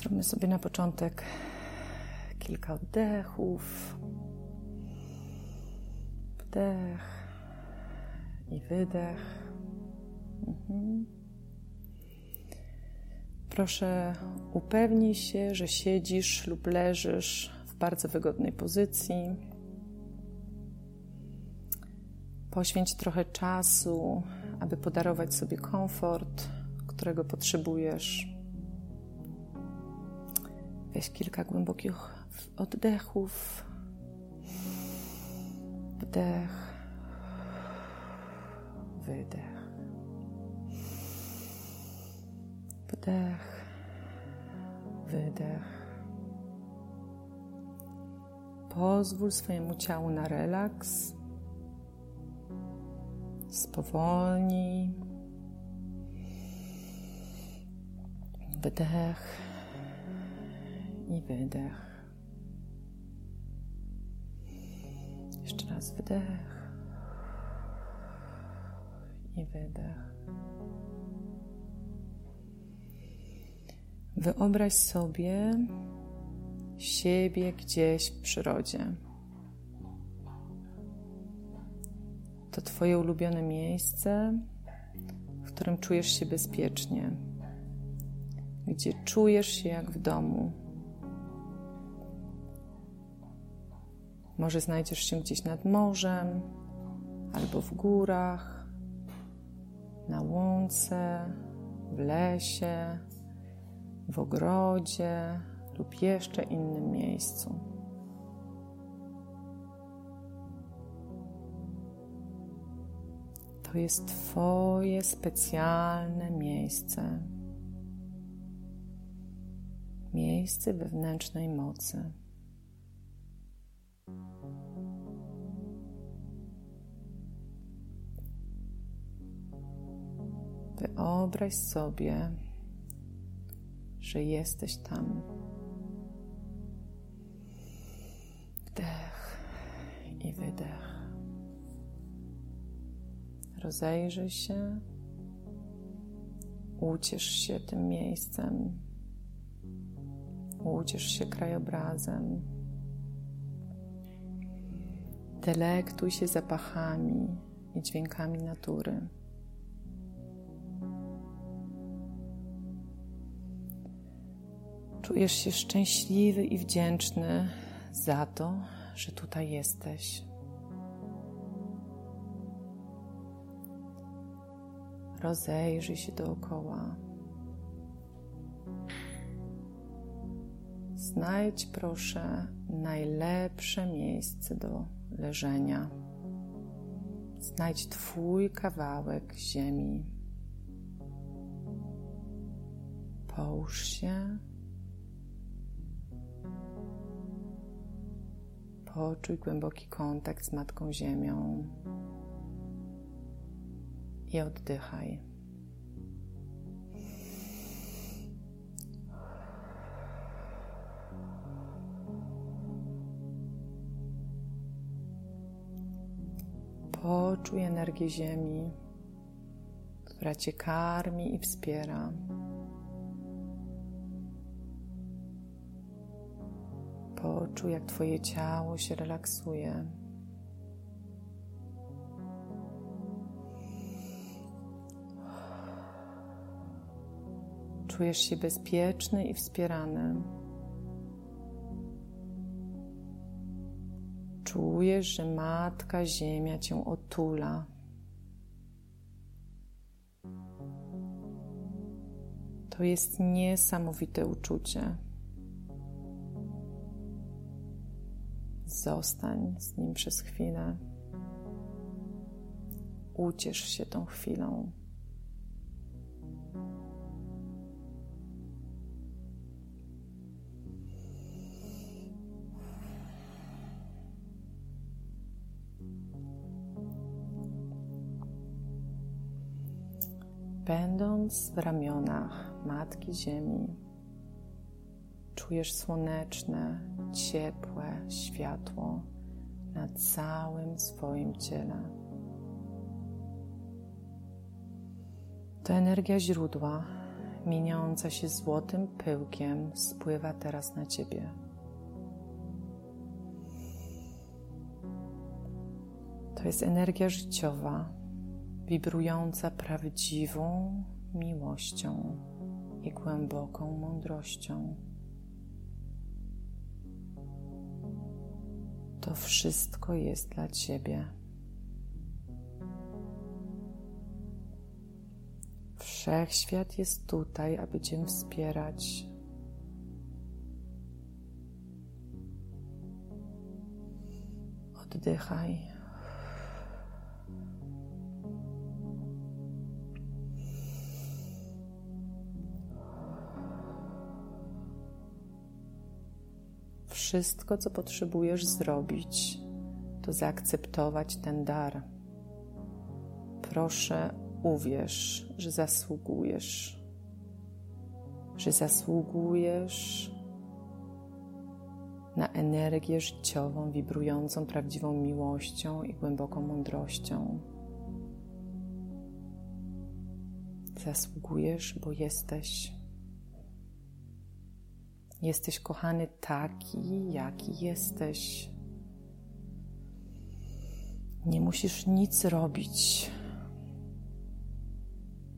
Zróbmy sobie na początek kilka oddechów. Wdech i wydech. Mhm. Proszę, upewnij się, że siedzisz lub leżysz w bardzo wygodnej pozycji. Poświęć trochę czasu, aby podarować sobie komfort, którego potrzebujesz. Weź kilka głębokich oddechów. Wdech, wydech. Wdech, wydech. Pozwól swojemu ciału na relaks. Spowolnij. Wdech i wydech. Jeszcze raz wdech i wydech. Wyobraź sobie siebie gdzieś w przyrodzie. To Twoje ulubione miejsce, w którym czujesz się bezpiecznie, gdzie czujesz się jak w domu. Może znajdziesz się gdzieś nad morzem, albo w górach, na łące, w lesie, w ogrodzie lub jeszcze innym miejscu. To jest Twoje specjalne miejsce. Miejsce wewnętrznej mocy. Wyobraź sobie, że jesteś tam. Wdech i wydech. Rozejrzyj się, uciesz się tym miejscem, uciesz się krajobrazem. Delektuj się zapachami i dźwiękami natury. Czujesz się szczęśliwy i wdzięczny za to, że tutaj jesteś. Rozejrzyj się dookoła. Znajdź proszę najlepsze miejsce do leżenia. Znajdź Twój kawałek ziemi. Połóż się Poczuj głęboki kontakt z Matką Ziemią i oddychaj. Poczuj energię Ziemi, która Cię karmi i wspiera. Poczuj, jak Twoje ciało się relaksuje. Czujesz się bezpieczny i wspierany. Czujesz, że Matka Ziemia Cię otula. To jest niesamowite uczucie. Zostań z nim przez chwilę. Uciesz się tą chwilą. Będąc w ramionach Matki Ziemi, czujesz słoneczne, ciepłe światło na całym swoim ciele. To energia źródła mieniąca się złotym pyłkiem, spływa teraz na ciebie. To jest energia życiowa, wibrująca prawdziwą miłością i głęboką mądrością. To wszystko jest dla Ciebie. Wszechświat jest tutaj, aby Cię wspierać. Oddychaj. Wszystko, co potrzebujesz zrobić, to zaakceptować ten dar. Proszę, uwierz, że zasługujesz, że zasługujesz na energię życiową, wibrującą prawdziwą miłością i głęboką mądrością. Zasługujesz, bo jesteś. Jesteś kochany taki, jaki jesteś. Nie musisz nic robić.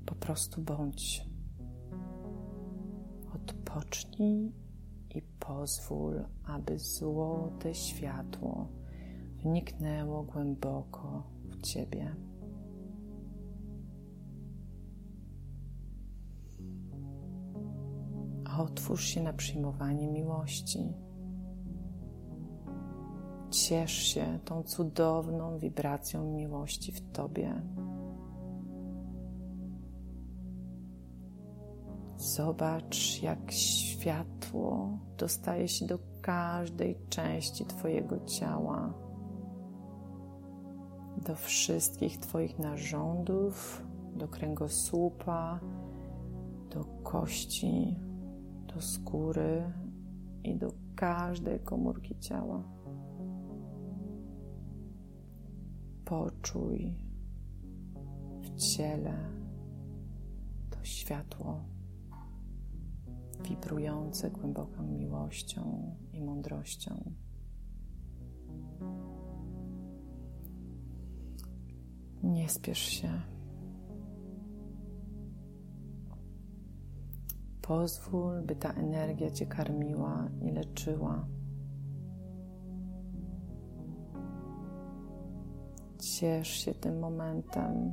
Po prostu bądź. Odpocznij i pozwól, aby złote światło wniknęło głęboko w Ciebie. Otwórz się na przyjmowanie miłości. Ciesz się tą cudowną wibracją miłości w Tobie. Zobacz, jak światło dostaje się do każdej części Twojego ciała, do wszystkich Twoich narządów, do kręgosłupa, do kości, do skóry i do każdej komórki ciała. Poczuj w ciele to światło wibrujące głęboką miłością i mądrością. Nie spiesz się. Pozwól, by ta energia Cię karmiła i leczyła. Ciesz się tym momentem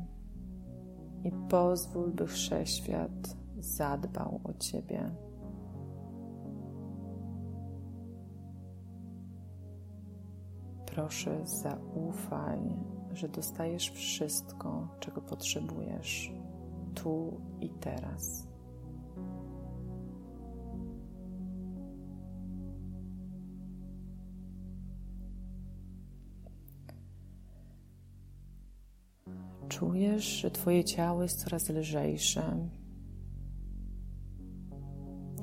i pozwól, by wszechświat zadbał o Ciebie. Proszę, zaufaj, że dostajesz wszystko, czego potrzebujesz tu i teraz. Czujesz, że Twoje ciało jest coraz lżejsze.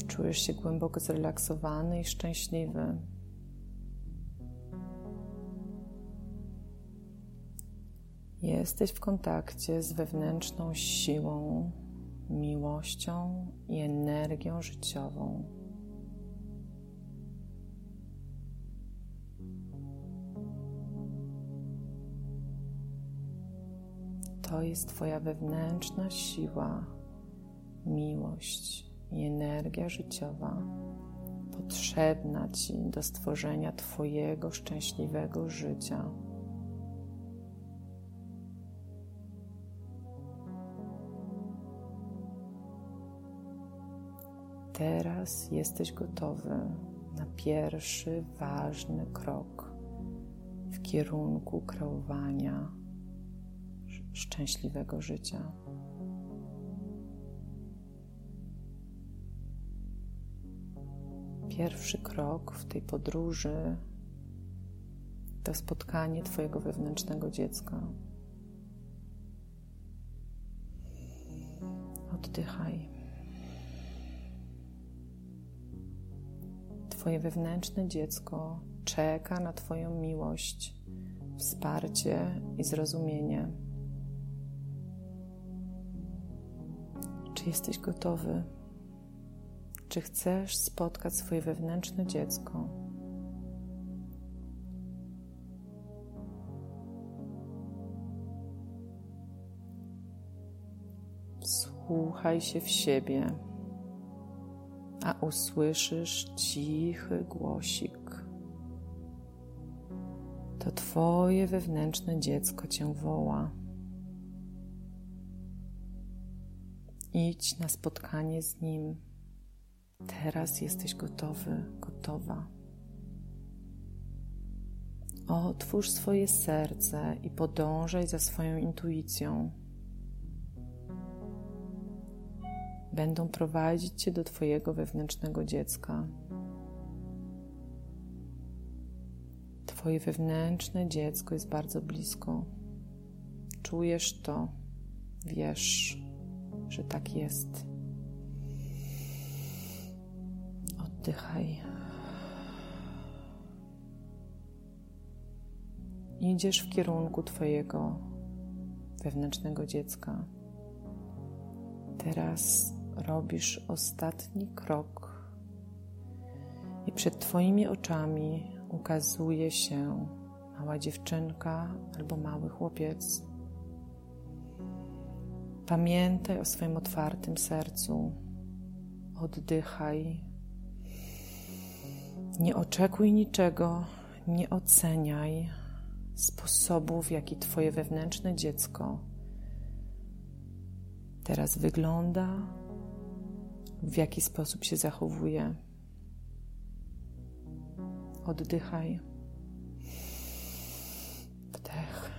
Czujesz się głęboko zrelaksowany i szczęśliwy. Jesteś w kontakcie z wewnętrzną siłą, miłością i energią życiową. To jest Twoja wewnętrzna siła, miłość i energia życiowa potrzebna Ci do stworzenia Twojego szczęśliwego życia. Teraz jesteś gotowy na pierwszy ważny krok w kierunku kreowania szczęśliwego życia. Pierwszy krok w tej podróży to spotkanie Twojego wewnętrznego dziecka. Oddychaj. Twoje wewnętrzne dziecko czeka na Twoją miłość, wsparcie i zrozumienie. Czy jesteś gotowy czy chcesz spotkać swoje wewnętrzne dziecko. Wsłuchaj się w siebie, a usłyszysz cichy głosik. To Twoje wewnętrzne dziecko Cię woła. Idź na spotkanie z nim. Teraz jesteś gotowy, gotowa. Otwórz swoje serce i podążaj za swoją intuicją. Będą prowadzić cię do Twojego wewnętrznego dziecka. Twoje wewnętrzne dziecko jest bardzo blisko. Czujesz to, wiesz, że tak jest. Oddychaj. Idziesz w kierunku Twojego wewnętrznego dziecka. Teraz robisz ostatni krok, i przed Twoimi oczami ukazuje się mała dziewczynka albo mały chłopiec. Pamiętaj o swoim otwartym sercu. Oddychaj. Nie oczekuj niczego, nie oceniaj sposobu, w jaki Twoje wewnętrzne dziecko teraz wygląda, w jaki sposób się zachowuje. Oddychaj. Wdech.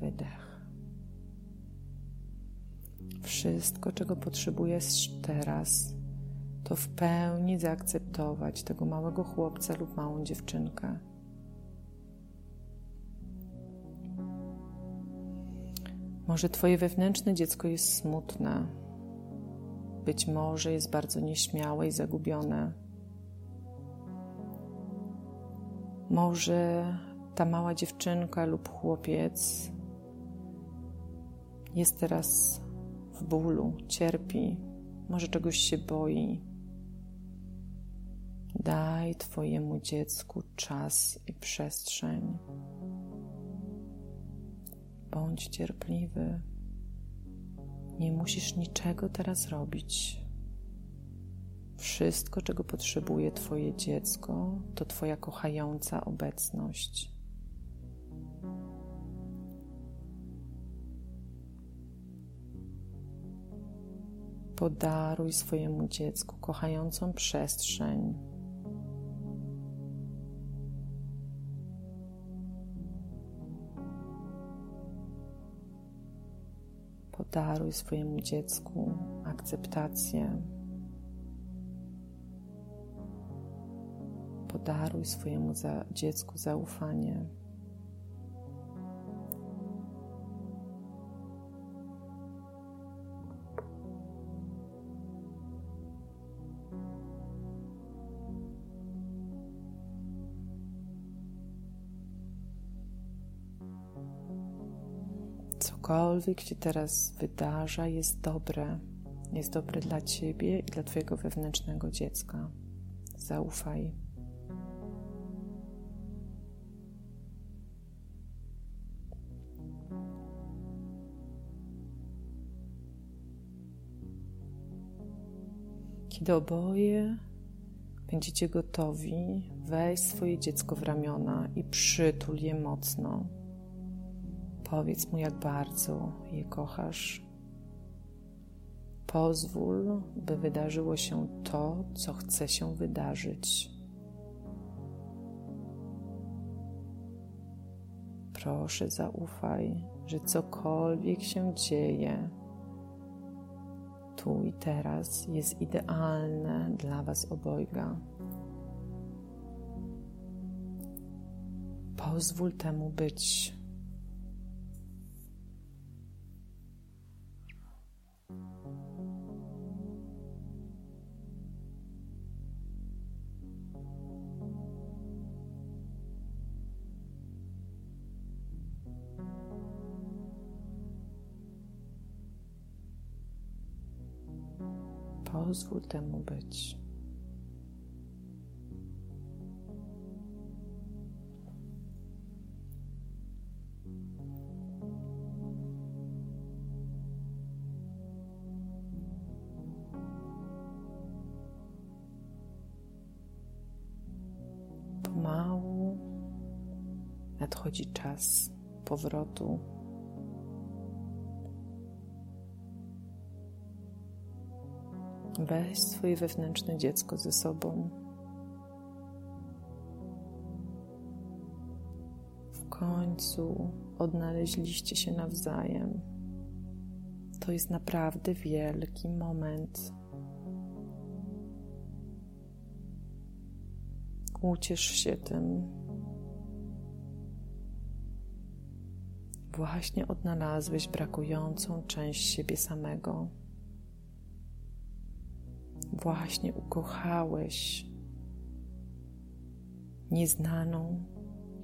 Wydech. Wszystko, czego potrzebujesz teraz, to w pełni zaakceptować tego małego chłopca lub małą dziewczynkę. Może Twoje wewnętrzne dziecko jest smutne, być może jest bardzo nieśmiałe i zagubione. Może ta mała dziewczynka lub chłopiec jest teraz w bólu, cierpi, może czegoś się boi. Daj Twojemu dziecku czas i przestrzeń. Bądź cierpliwy. Nie musisz niczego teraz robić. Wszystko, czego potrzebuje Twoje dziecko, to Twoja kochająca obecność. Podaruj swojemu dziecku kochającą przestrzeń. Podaruj swojemu dziecku akceptację. Podaruj swojemu dziecku zaufanie. Cokolwiek się teraz wydarza, jest dobre. Jest dobre dla ciebie i dla twojego wewnętrznego dziecka. Zaufaj. Kiedy oboje będziecie gotowi, weź swoje dziecko w ramiona i przytul je mocno. Powiedz mu, jak bardzo je kochasz. Pozwól, by wydarzyło się to, co chce się wydarzyć. Proszę, zaufaj, że cokolwiek się dzieje, tu i teraz jest idealne dla Was obojga. Pozwól temu być. Pozwól temu być. Pomału nadchodzi czas powrotu Weź swoje wewnętrzne dziecko ze sobą. W końcu odnaleźliście się nawzajem. To jest naprawdę wielki moment. Uciesz się tym. Właśnie odnalazłeś brakującą część siebie samego właśnie ukochałeś nieznaną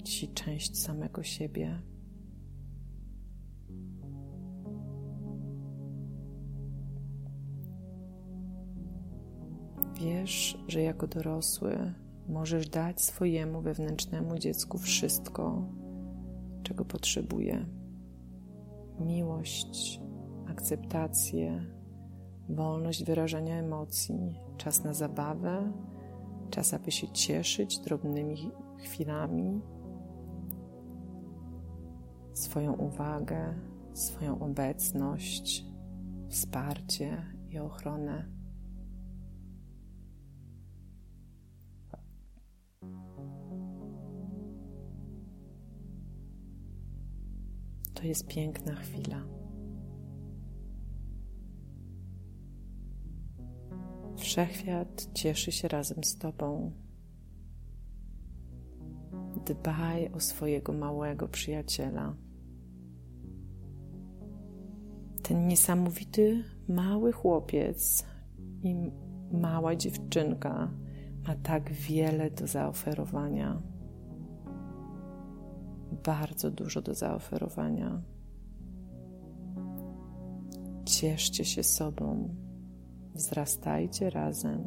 ci część samego siebie. Wiesz, że jako dorosły możesz dać swojemu wewnętrznemu dziecku wszystko, czego potrzebuje: miłość, akceptację, wolność wyrażania emocji, czas na zabawę, czas, aby się cieszyć drobnymi chwilami, swoją uwagę, swoją obecność, wsparcie i ochronę. To jest piękna chwila. Wszechświat cieszy się razem z Tobą. Dbaj o swojego małego przyjaciela. Ten niesamowity mały chłopiec i mała dziewczynka ma tak wiele do zaoferowania. Bardzo dużo do zaoferowania. Cieszcie się sobą wzrastajcie razem.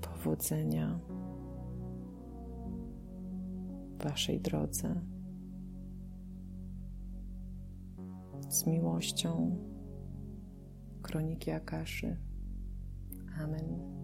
Powodzenia w Waszej drodze. Z miłością, Kroniki Akaszy. Amen.